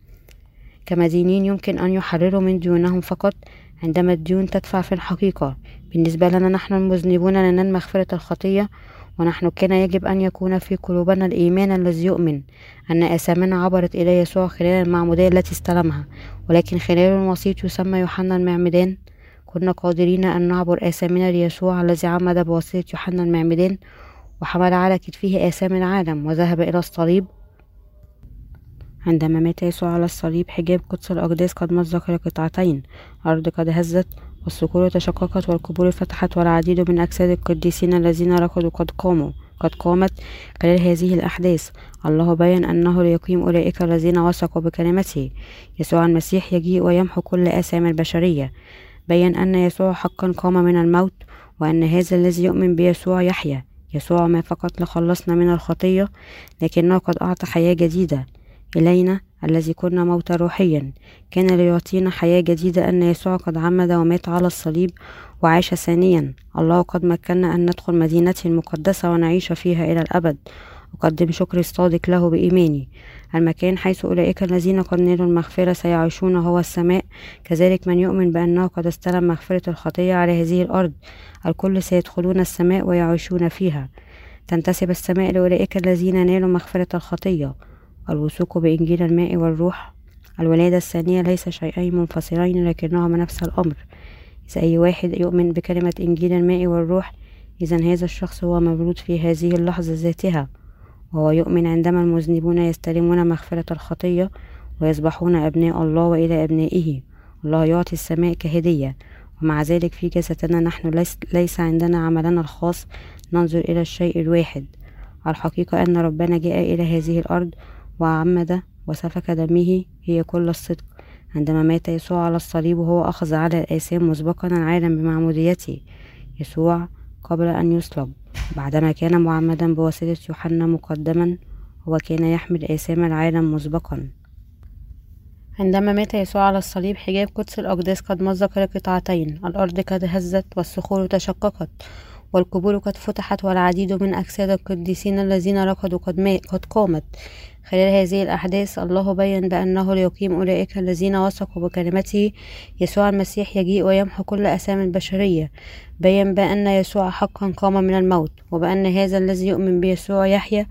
كمدينين يمكن أن يحرروا من ديونهم فقط عندما الديون تدفع في الحقيقة. بالنسبة لنا نحن المذنبون لننال مغفرة الخطية ونحن كان يجب أن يكون في قلوبنا الإيمان الذي يؤمن أن آثامنا عبرت إلى يسوع خلال المعمودية التي استلمها. ولكن خلال الوسيط يسمى يوحنا المعمدان كنا قادرين أن نعبر آثامنا ليسوع الذي عمد بواسطة يوحنا المعمدان وحمل على كتفه آثام العالم وذهب إلى الصليب. عندما مات يسوع على الصليب حجاب قدس الأقداس قد مزق لقطعتين الأرض قد هزت والصخور تشققت والقبور فتحت والعديد من أجساد القديسين الذين ركضوا قد قاموا قد قامت خلال هذه الأحداث. الله بين أنه ليقيم أولئك الذين وثقوا بكلمته. يسوع المسيح يجيء ويمحو كل آثام البشرية. بين أن يسوع حقا قام من الموت وأن هذا الذي يؤمن بيسوع يحيا. يسوع ما فقط لخلصنا من الخطية لكنه قد أعطى حياة جديدة. إلينا الذي كنا موتى روحيا. كان ليعطينا حياة جديدة أن يسوع قد عمد ومات على الصليب وعاش ثانيا. الله قد مكننا أن ندخل مدينته المقدسة ونعيش فيها إلى الأبد. أقدم شكري الصادق له بإيماني. المكان حيث أولئك الذين قد نالوا المغفرة سيعيشون هو السماء. كذلك من يؤمن بأنه قد استلم مغفرة الخطية على هذه الأرض. الكل سيدخلون السماء ويعيشون فيها. تنتسب السماء لأولئك الذين نالوا مغفرة الخطية. الوثوق بإنجيل الماء والروح الولادة الثانية ليس شيئين منفصلين لكنهما نفس الأمر. إذا أي واحد يؤمن بكلمة إنجيل الماء والروح إذا هذا الشخص هو مولود في هذه اللحظة ذاتها وهو يؤمن عندما المذنبون يستلمون مغفرة الخطية ويصبحون أبناء الله وإلى أبنائه. الله يعطي السماء كهدية. ومع ذلك في جسدنا نحن ليس, عندنا عملنا الخاص. ننظر إلى الشيء الواحد. الحقيقة أن ربنا جاء إلى هذه الأرض وعمد وسفك دمه هي كل الصدق. عندما مات يسوع على الصليب وهو أخذ على الآثام مسبقا العالم بمعموديته يسوع قبل أن يصلب. بعدما كان معمدا بواسطة يوحنا مقدما هو كان يحمل آثام العالم مسبقا. عندما مات يسوع على الصليب حجاب قدس الأقداس قد مزق لقطعتين. الأرض قد هزت والصخور تشققت والقبور قد فتحت والعديد من أجساد القديسين الذين ركضوا قد, قد قامت. خلال هذه الأحداث الله بين بأنه ليقيم أولئك الذين وثقوا بكلمته يسوع المسيح يجيء ويمحو كل أسامي البشرية. بين بأن يسوع حقا قام من الموت وبأن هذا الذي يؤمن بيسوع يحيا.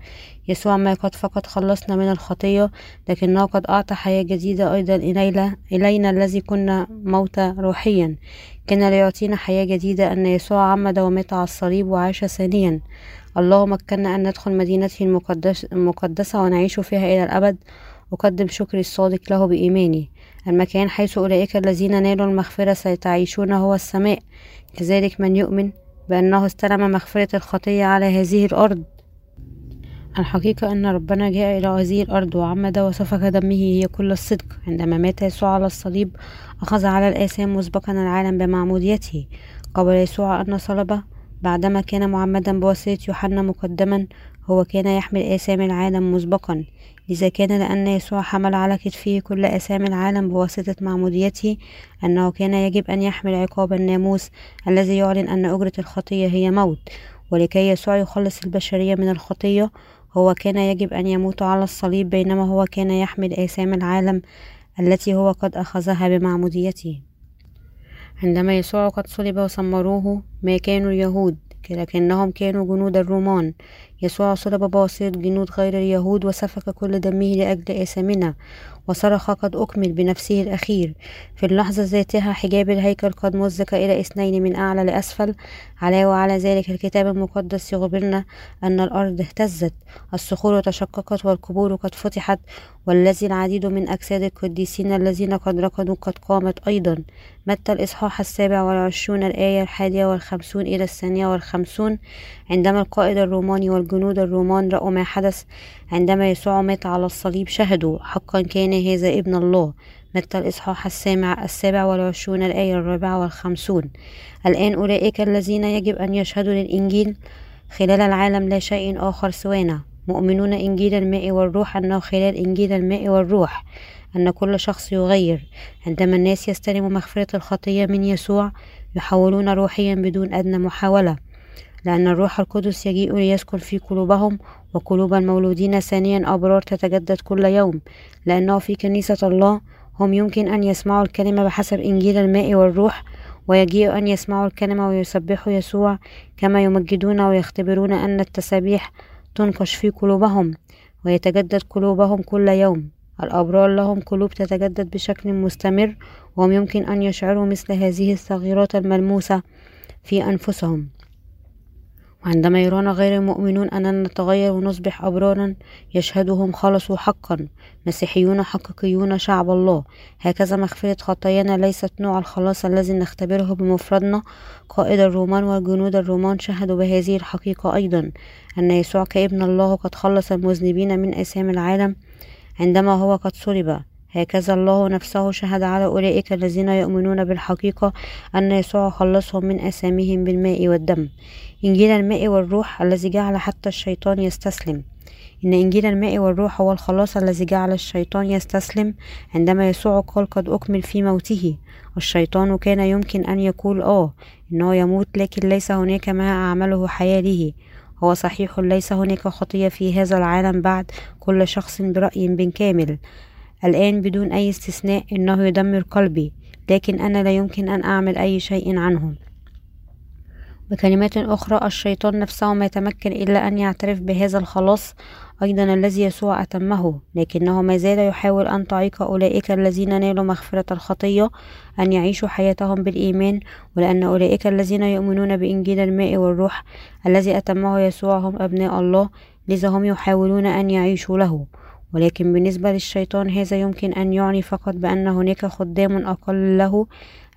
يسوع ما قد فقط خلصنا من الخطية لكنه قد أعطى حياة جديدة أيضا إلينا, إلينا الذي كنا موتى روحيا. كان ليعطينا حياة جديدة أن يسوع عمد ومات على الصليب وعاش ثانيا. الله مكننا أن ندخل مدينته المقدس المقدسة ونعيش فيها إلى الأبد. أقدم شكري الصادق له بإيماني. المكان حيث أولئك الذين نالوا المغفرة سيتعيشون هو السماء. كذلك من يؤمن بأنه استلم مغفرة الخطية على هذه الأرض. الحقيقة أن ربنا جاء إلى هذه الأرض وعمد وسفك دمه هي كل الصدق. عندما مات يسوع على الصليب أخذ على الآثام مسبقا العالم بمعموديته. قبل يسوع أن صلب بعدما كان معمدا بواسطة يوحنا مقدما هو كان يحمل آثام العالم مسبقا. إذا كان لأن يسوع حمل على كتفه كل آثام العالم بواسطة معموديته أنه كان يجب أن يحمل عقاب الناموس الذي يعلن أن أجرة الخطية هي موت. ولكي يسوع يخلص البشرية من الخطية هو كان يجب أن يموت على الصليب بينما هو كان يحمل آثام العالم التي هو قد أخذها بمعموديته. عندما يسوع قد صلب وسمروه ما كانوا اليهود لكنهم كانوا جنود الرومان. يسوع صلب بواسطة جنود غير اليهود وسفك كل دمه لأجل آثامنا وصرخ قد أكمل بنفسه الأخير. في اللحظة ذاتها حجاب الهيكل قد مزق إلى إثنين من أعلى لأسفل. على وعلى ذلك الكتاب المقدس يخبرنا أن الأرض اهتزت الصخور تشققت والقبور قد فتحت والذي العديد من أجساد القديسين الذين قد ركضوا قد قامت أيضا. متى الإصحاح السابع والعشرون الآية الحادية والخمسون إلى الثانية والخمسون؟ عندما القائد الروماني والجنود الرومان رأوا ما حدث عندما يسوع مات على الصليب شهدوا. حقا كان هذا ابن الله. متى الإصحاح السامع السابع والعشرون الآية الرابعة والخمسون؟ الآن أولئك الذين يجب أن يشهدوا للإنجيل خلال العالم لا شيء آخر سوانا. مؤمنون إنجيل الماء والروح أنه خلال إنجيل الماء والروح. أن كل شخص يغير. عندما الناس يستلموا مغفرة الخطية من يسوع يحولون روحيا بدون أدنى محاولة. لأن الروح القدس يجيء ليسكن في قلوبهم وقلوب المولودين ثانيا أبرار تتجدد كل يوم. لأنه في كنيسة الله هم يمكن أن يسمعوا الكلمة بحسب إنجيل الماء والروح ويجيء أن يسمعوا الكلمة ويسبحوا يسوع كما يمجدون ويختبرون أن التسابيح تنقش في قلوبهم ويتجدد قلوبهم كل يوم. الأبرار لهم قلوب تتجدد بشكل مستمر وهم يمكن أن يشعروا مثل هذه التغييرات الملموسة في أنفسهم. وعندما يرانا غير المؤمنون أننا نتغير ونصبح أبرارا يشهدهم خلصوا حقا مسيحيون حقيقيون شعب الله. هكذا مغفرة خطايانا ليست نوع الخلاص الذي نختبره بمفردنا. قائد الرومان والجنود الرومان شهدوا بهذه الحقيقة أيضا أن يسوع كابن الله قد خلص المذنبين من أسام العالم عندما هو قد صلب. هكذا الله نفسه شهد على أولئك الذين يؤمنون بالحقيقة أن يسوع خلصهم من أسامهم بالماء والدم. إنجيل الماء والروح الذي جعل حتى الشيطان يستسلم. إن إنجيل الماء والروح هو الخلاص الذي جعل الشيطان يستسلم عندما يسوع قال قد أكمل في موته. الشيطان كان يمكن أن يقول آه إنه يموت لكن ليس هناك ما أعمله حياة له هو صحيح ليس هناك خطية في هذا العالم بعد كل شخص برأي بالكامل. الآن بدون أي استثناء إنه يدمر قلبي لكن أنا لا يمكن أن أعمل أي شيء عنه. بكلمات أخرى الشيطان نفسه ما يتمكن إلا أن يعترف بهذا الخلاص أيضا الذي يسوع أتمه. لكنه ما زال يحاول أن تعيق أولئك الذين نالوا مغفرة الخطية أن يعيشوا حياتهم بالإيمان ولأن أولئك الذين يؤمنون بإنجيل الماء والروح الذي أتمه يسوع هم أبناء الله لذا هم يحاولون أن يعيشوا له. ولكن بالنسبة للشيطان هذا يمكن أن يعني فقط بأن هناك خدام أقل له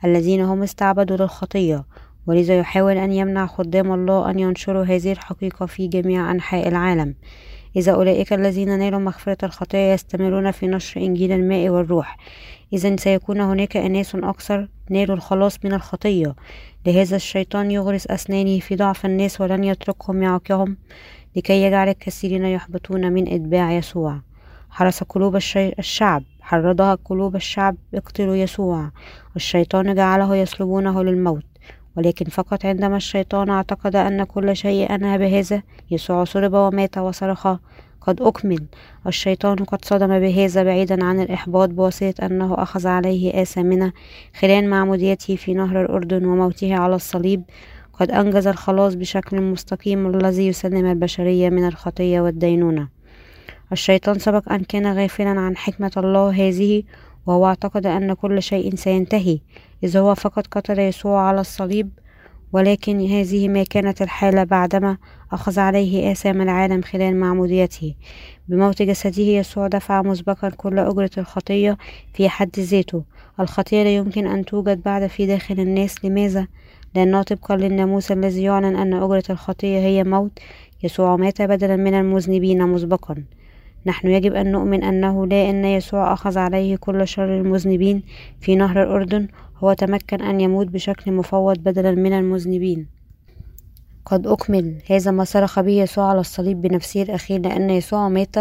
الذين هم استعبدوا للخطية. ولذا يحاول أن يمنع خدام الله أن ينشروا هذه الحقيقة في جميع أنحاء العالم. إذا أولئك الذين نالوا مغفرة الخطايا يستمرون في نشر إنجيل الماء والروح. إذا سيكون هناك أناس أكثر نالوا الخلاص من الخطية. لهذا الشيطان يغرس أسنانه في ضعف الناس ولن يتركهم يعقهم لكي يجعل الكثيرين يحبطون من إتباع يسوع. حرس قلوب الشعب. حرضها قلوب الشعب. اقتلوا يسوع. والشيطان جعله يصلبونه للموت. ولكن فقط عندما الشيطان اعتقد أن كل شيء أنهى بهذا يسوع صلب ومات وصرخ. قد أكمل. الشيطان قد صدم بهذا بعيدا عن الإحباط بواسطة أنه أخذ عليه آثامنا خلال معموديته في نهر الأردن وموته على الصليب قد أنجز الخلاص بشكل مستقيم الذي يسلم البشرية من الخطية والدينونة. الشيطان سبق أن كان غافلا عن حكمة الله هذه وهو اعتقد أن كل شيء سينتهي. إذ هو فقط قتل يسوع على الصليب ولكن هذه ما كانت الحالة بعدما أخذ عليه آثام العالم خلال معموديته. بموت جسده يسوع دفع مسبقا كل أجرة الخطية في حد ذاته. الخطية لا يمكن أن توجد بعد في داخل الناس. لماذا؟ لأنه طبقا للناموس الذي يعلن أن أجرة الخطية هي موت. يسوع مات بدلا من المذنبين مسبقا. نحن يجب أن نؤمن أنه لا أن يسوع أخذ عليه كل شر المذنبين في نهر الأردن هو تمكن أن يموت بشكل مفوض بدلا من المذنبين. قد أكمل. هذا ما صرخ به يسوع على الصليب بنفسه الأخير لأن يسوع مات.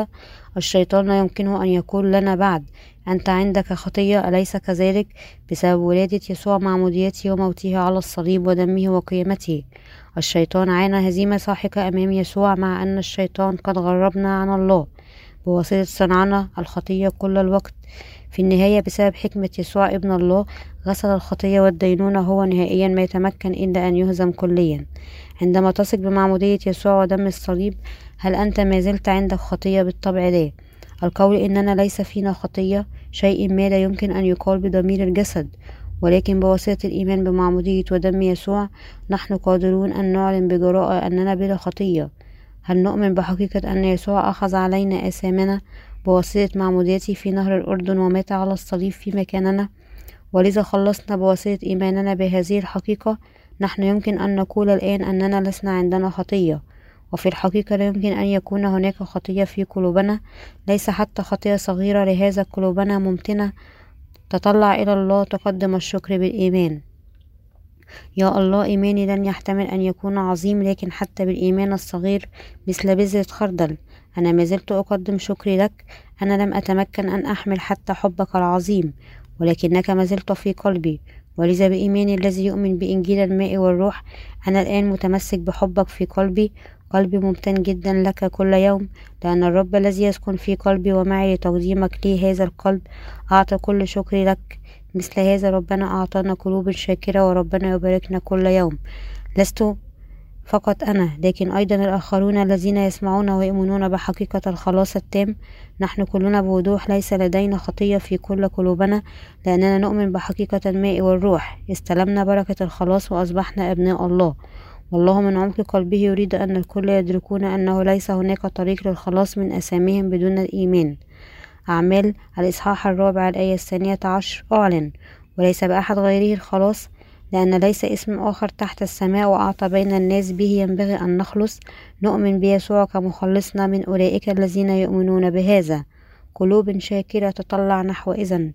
الشيطان لا يمكنه أن يقول لنا بعد. أنت عندك خطية أليس كذلك؟ بسبب ولادة يسوع معموديته وموته على الصليب ودمه وقيامته. الشيطان عانى هزيمة ساحقة أمام يسوع مع أن الشيطان قد غربنا عن الله. بواسطة صنعنا الخطية كل الوقت. في النهاية بسبب حكمة يسوع ابن الله غسل الخطية والدينونة هو نهائيا ما يتمكن إلا أن يهزم كليا. عندما تثق بمعمودية يسوع ودم الصليب هل أنت ما زلت عندك خطية بالطبع لا القول إننا ليس فينا خطية شيء ما لا يمكن أن يقال بضمير الجسد. ولكن بواسطة الإيمان بمعمودية ودم يسوع نحن قادرون أن نعلن بجراءة أننا بلا خطية. هل نؤمن بحقيقة أن يسوع أخذ علينا آثامنا؟ بواسطة معموديته في نهر الأردن ومات على الصليب في مكاننا. ولذا خلصنا بواسطة إيماننا بهذه الحقيقة. نحن يمكن أن نقول الآن أننا لسنا عندنا خطية وفي الحقيقة لا يمكن أن يكون هناك خطية في قلوبنا. ليس حتى خطية صغيرة لهذا قلوبنا ممتنة. تطلع إلى الله تقدم الشكر بالإيمان. يا الله إيماني لن يحتمل أن يكون عظيم لكن حتى بالإيمان الصغير مثل بذرة خردل. أنا ما زلت أقدم شكري لك. أنا لم أتمكن أن أحمل حتى حبك العظيم ولكنك ما زلت في قلبي. ولذا بإيماني الذي يؤمن بإنجيل الماء والروح أنا الآن متمسك بحبك في قلبي. قلبي ممتن جدا لك كل يوم لأن الرب الذي يسكن في قلبي ومعي لتقديمك لي هذا القلب أعطى كل شكري لك. مثل هذا ربنا أعطانا قلوب شاكرة وربنا يباركنا كل يوم. لست فقط أنا لكن أيضا الآخرون الذين يسمعون ويؤمنون بحقيقة الخلاص التام. نحن كلنا بوضوح ليس لدينا خطية في كل قلوبنا لأننا نؤمن بحقيقة الماء والروح. استلمنا بركة الخلاص وأصبحنا أبناء الله. والله من عمق قلبه يريد أن الكل يدركون أنه ليس هناك طريق للخلاص من أساميهم بدون الإيمان. أعمال الإصحاح الرابع الآية الثانية عشر أعلن وليس بأحد غيره الخلاص لأن ليس اسم آخر تحت السماء وأعطى بين الناس به ينبغي أن نخلص. نؤمن بيسوع كمخلصنا من أولئك الذين يؤمنون بهذا. قلوب شاكرة تطلع نحو إذن.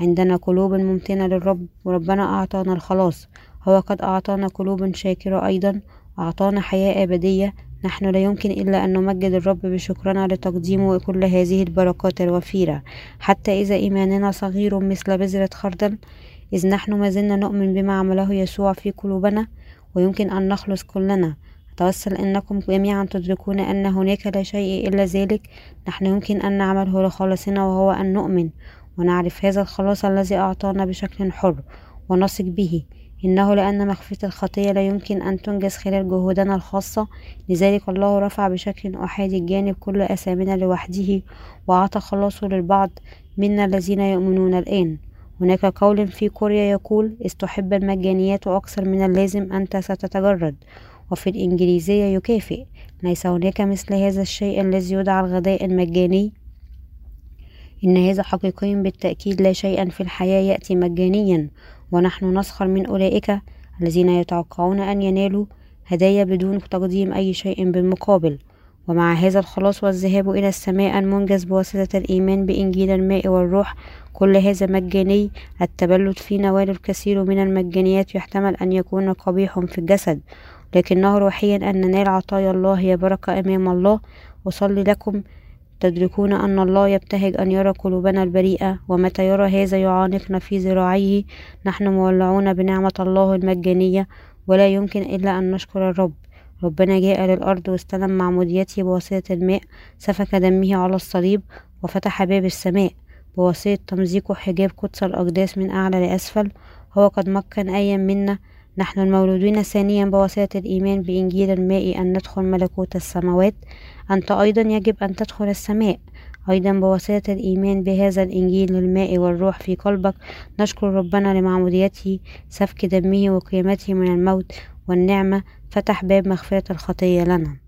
عندنا قلوب ممتنة للرب وربنا أعطانا الخلاص. هو قد أعطانا قلوب شاكرة أيضا. أعطانا حياة أبدية. نحن لا يمكن إلا أن نمجد الرب بشكرنا لتقديمه كل هذه البركات الوفيرة. حتى إذا إيماننا صغير مثل بذرة خردل إذ نحن ما زلنا نؤمن بما عمله يسوع في قلوبنا ويمكن أن نخلص كلنا. أتوسل أنكم جميعا تدركون أن هناك لا شيء إلا ذلك. نحن يمكن أن نعمله لخلاصنا وهو أن نؤمن ونعرف هذا الخلاص الذي أعطانا بشكل حر ونثق به. إنه لأن مخفية الخطية لا يمكن أن تنجز خلال جهودنا الخاصة. لذلك الله رفع بشكل أحادي الجانب كل أثامنا لوحده وأعطى خلاصه للبعض منا الذين يؤمنون الآن. هناك قول في كوريا يقول استحب المجانيات أكثر من اللازم أنت ستتجرد. وفي الإنجليزية يكافئ ليس هناك مثل هذا الشيء الذي يدعى الغذاء المجاني. إن هذا حقيقي بالتأكيد لا شيئا في الحياة يأتي مجانيا. ونحن نسخر من أولئك الذين يتوقعون أن ينالوا هدايا بدون تقديم أي شيء بالمقابل. ومع هذا الخلاص والذهاب إلى السماء المنجز بواسطة الإيمان بإنجيل الماء والروح كل هذا مجاني. التبلد في نوال الكثير من المجانيات يحتمل أن يكون قبيح في الجسد لكنه روحيا أن ننال عطايا الله هي بركة أمام الله. أصلي لكم تدركون أن الله يبتهج أن يرى قلوبنا البريئة ومتى يرى هذا يعانقنا في ذراعيه. نحن مولعون بنعمة الله المجانية ولا يمكن إلا أن نشكر الرب. ربنا جاء للأرض واستلم معموديته بواسطة الماء سفك دمه على الصليب وفتح باب السماء. بواسطة تمزيق حجاب قدس الأقداس من أعلى لأسفل. هو قد مكن أيا منا. نحن المولودين ثانيا بواسطة الإيمان بإنجيل الماء أن ندخل ملكوت السماوات. أنت أيضا يجب أن تدخل السماء. أيضا بواسطة الإيمان بهذا الإنجيل للماء والروح في قلبك. نشكر ربنا لمعموديته سفك دمه وقيامته من الموت والنعمة. فتح باب مغفرة الخطية لنا.